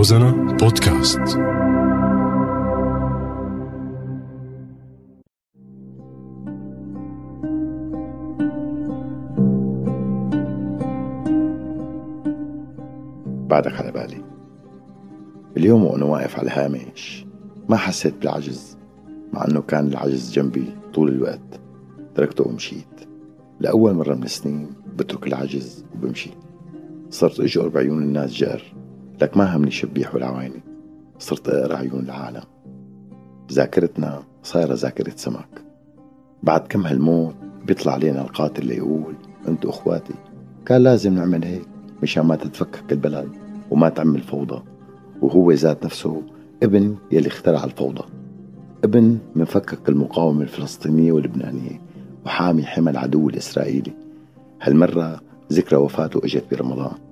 روزانا بودكاست. بعدك على بالي. اليوم وأنا واقف على الهامش ما حسيت بالعجز مع أنه كان العجز جنبي طول الوقت. تركته ومشيت. لأول مرة من السنين بترك العجز وبمشي. صرت أجور بعيون الناس جار. لك ما همني شبيح ولا عويني صرت أقرأ عيون العالم. ذاكرتنا صايرة ذاكرة سمك بعد كم هالموت بيطلع علينا القاتل ليقول أنتو أخواتي. كان لازم نعمل هيك مشان ما تتفكك البلد وما تعمل فوضى. وهو ذات نفسه ابن يلي اخترع الفوضى. ابن من فكك المقاومة الفلسطينية واللبنانية وحامي حمى العدو الإسرائيلي. هالمرة ذكرى وفاته إجت برمضان.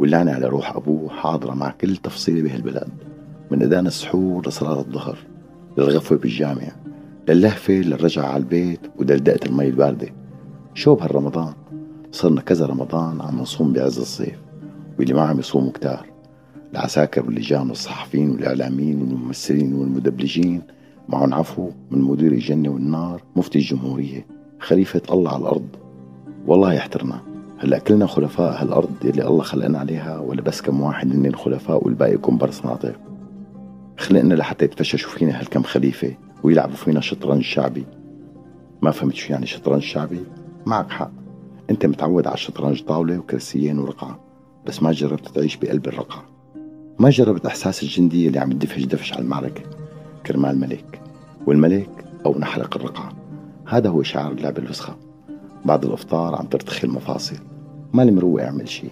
واللعنة على روح أبوه حاضرة مع كل تفصيلة بهالبلد من أذان السحور لصلاة الظهر للغفوة بالجامع للهفة للرجعة على البيت ودلدقة المي الباردة. شو بهالرمضان؟ صرنا كذا رمضان عم نصوم بعز الصيف واللي ما عم يصوموا كتار. العساكر واللجان والصحفيين والإعلاميين والممثلين والمدبلجين معهم عفو من مدير الجنة والنار مفتي الجمهورية خليفة الله على الأرض. والله يحترنا هلا كلنا خلفاء هالأرض اللي الله خلقنا عليها ولا بس كم واحد هن الخلفاء والباقي كومبارس ناطق خلقنا لحتى يتفششوا فينا هالكم خليفة ويلعبوا فينا شطرنج شعبي. ما فهمت شو يعني شطرنج شعبي؟ معك حق. أنت متعود على الشطرنج طاولة وكرسيين ورقعة بس ما جربت تعيش بقلب الرقعة. ما جربت إحساس الجندي اللي عم يدفش دفش على المعركة. كرمال ملك. والملك أو نحرق الرقعة. هذا هو شعار اللعبة الوسخة بعد الأفطار عم ترتخي المفاصل. مالي مروق أعمل شي.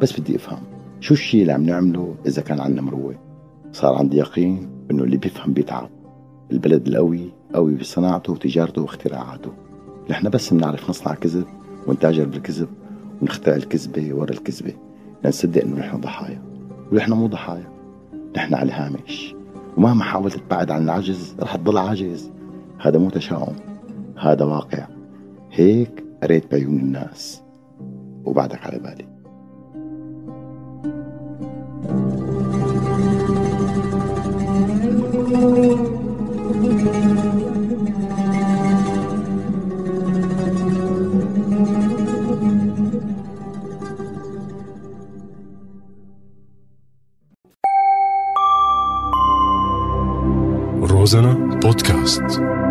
بس بدي أفهم. شو الشي اللي عم نعمله إذا كان عنا مروق؟ صار عندي يقين إنه اللي بيفهم بيتعب. البلد القوي قوي بصناعته وتجارته واختراعاته. نحن بس بنعرف نصنع كذب ونتاجر بالكذب ونخترع الكذبة ورا الكذبة. لنصدق إنه نحن ضحايا. ونحن مو ضحايا. نحن على الهامش ومهما حاولت تبعد عن العجز رح تضل عاجز. هذا مو تشاؤم. هذا واقع. هيك قريت بعيون الناس. وبعدك على بالي. روزانا بودكاست.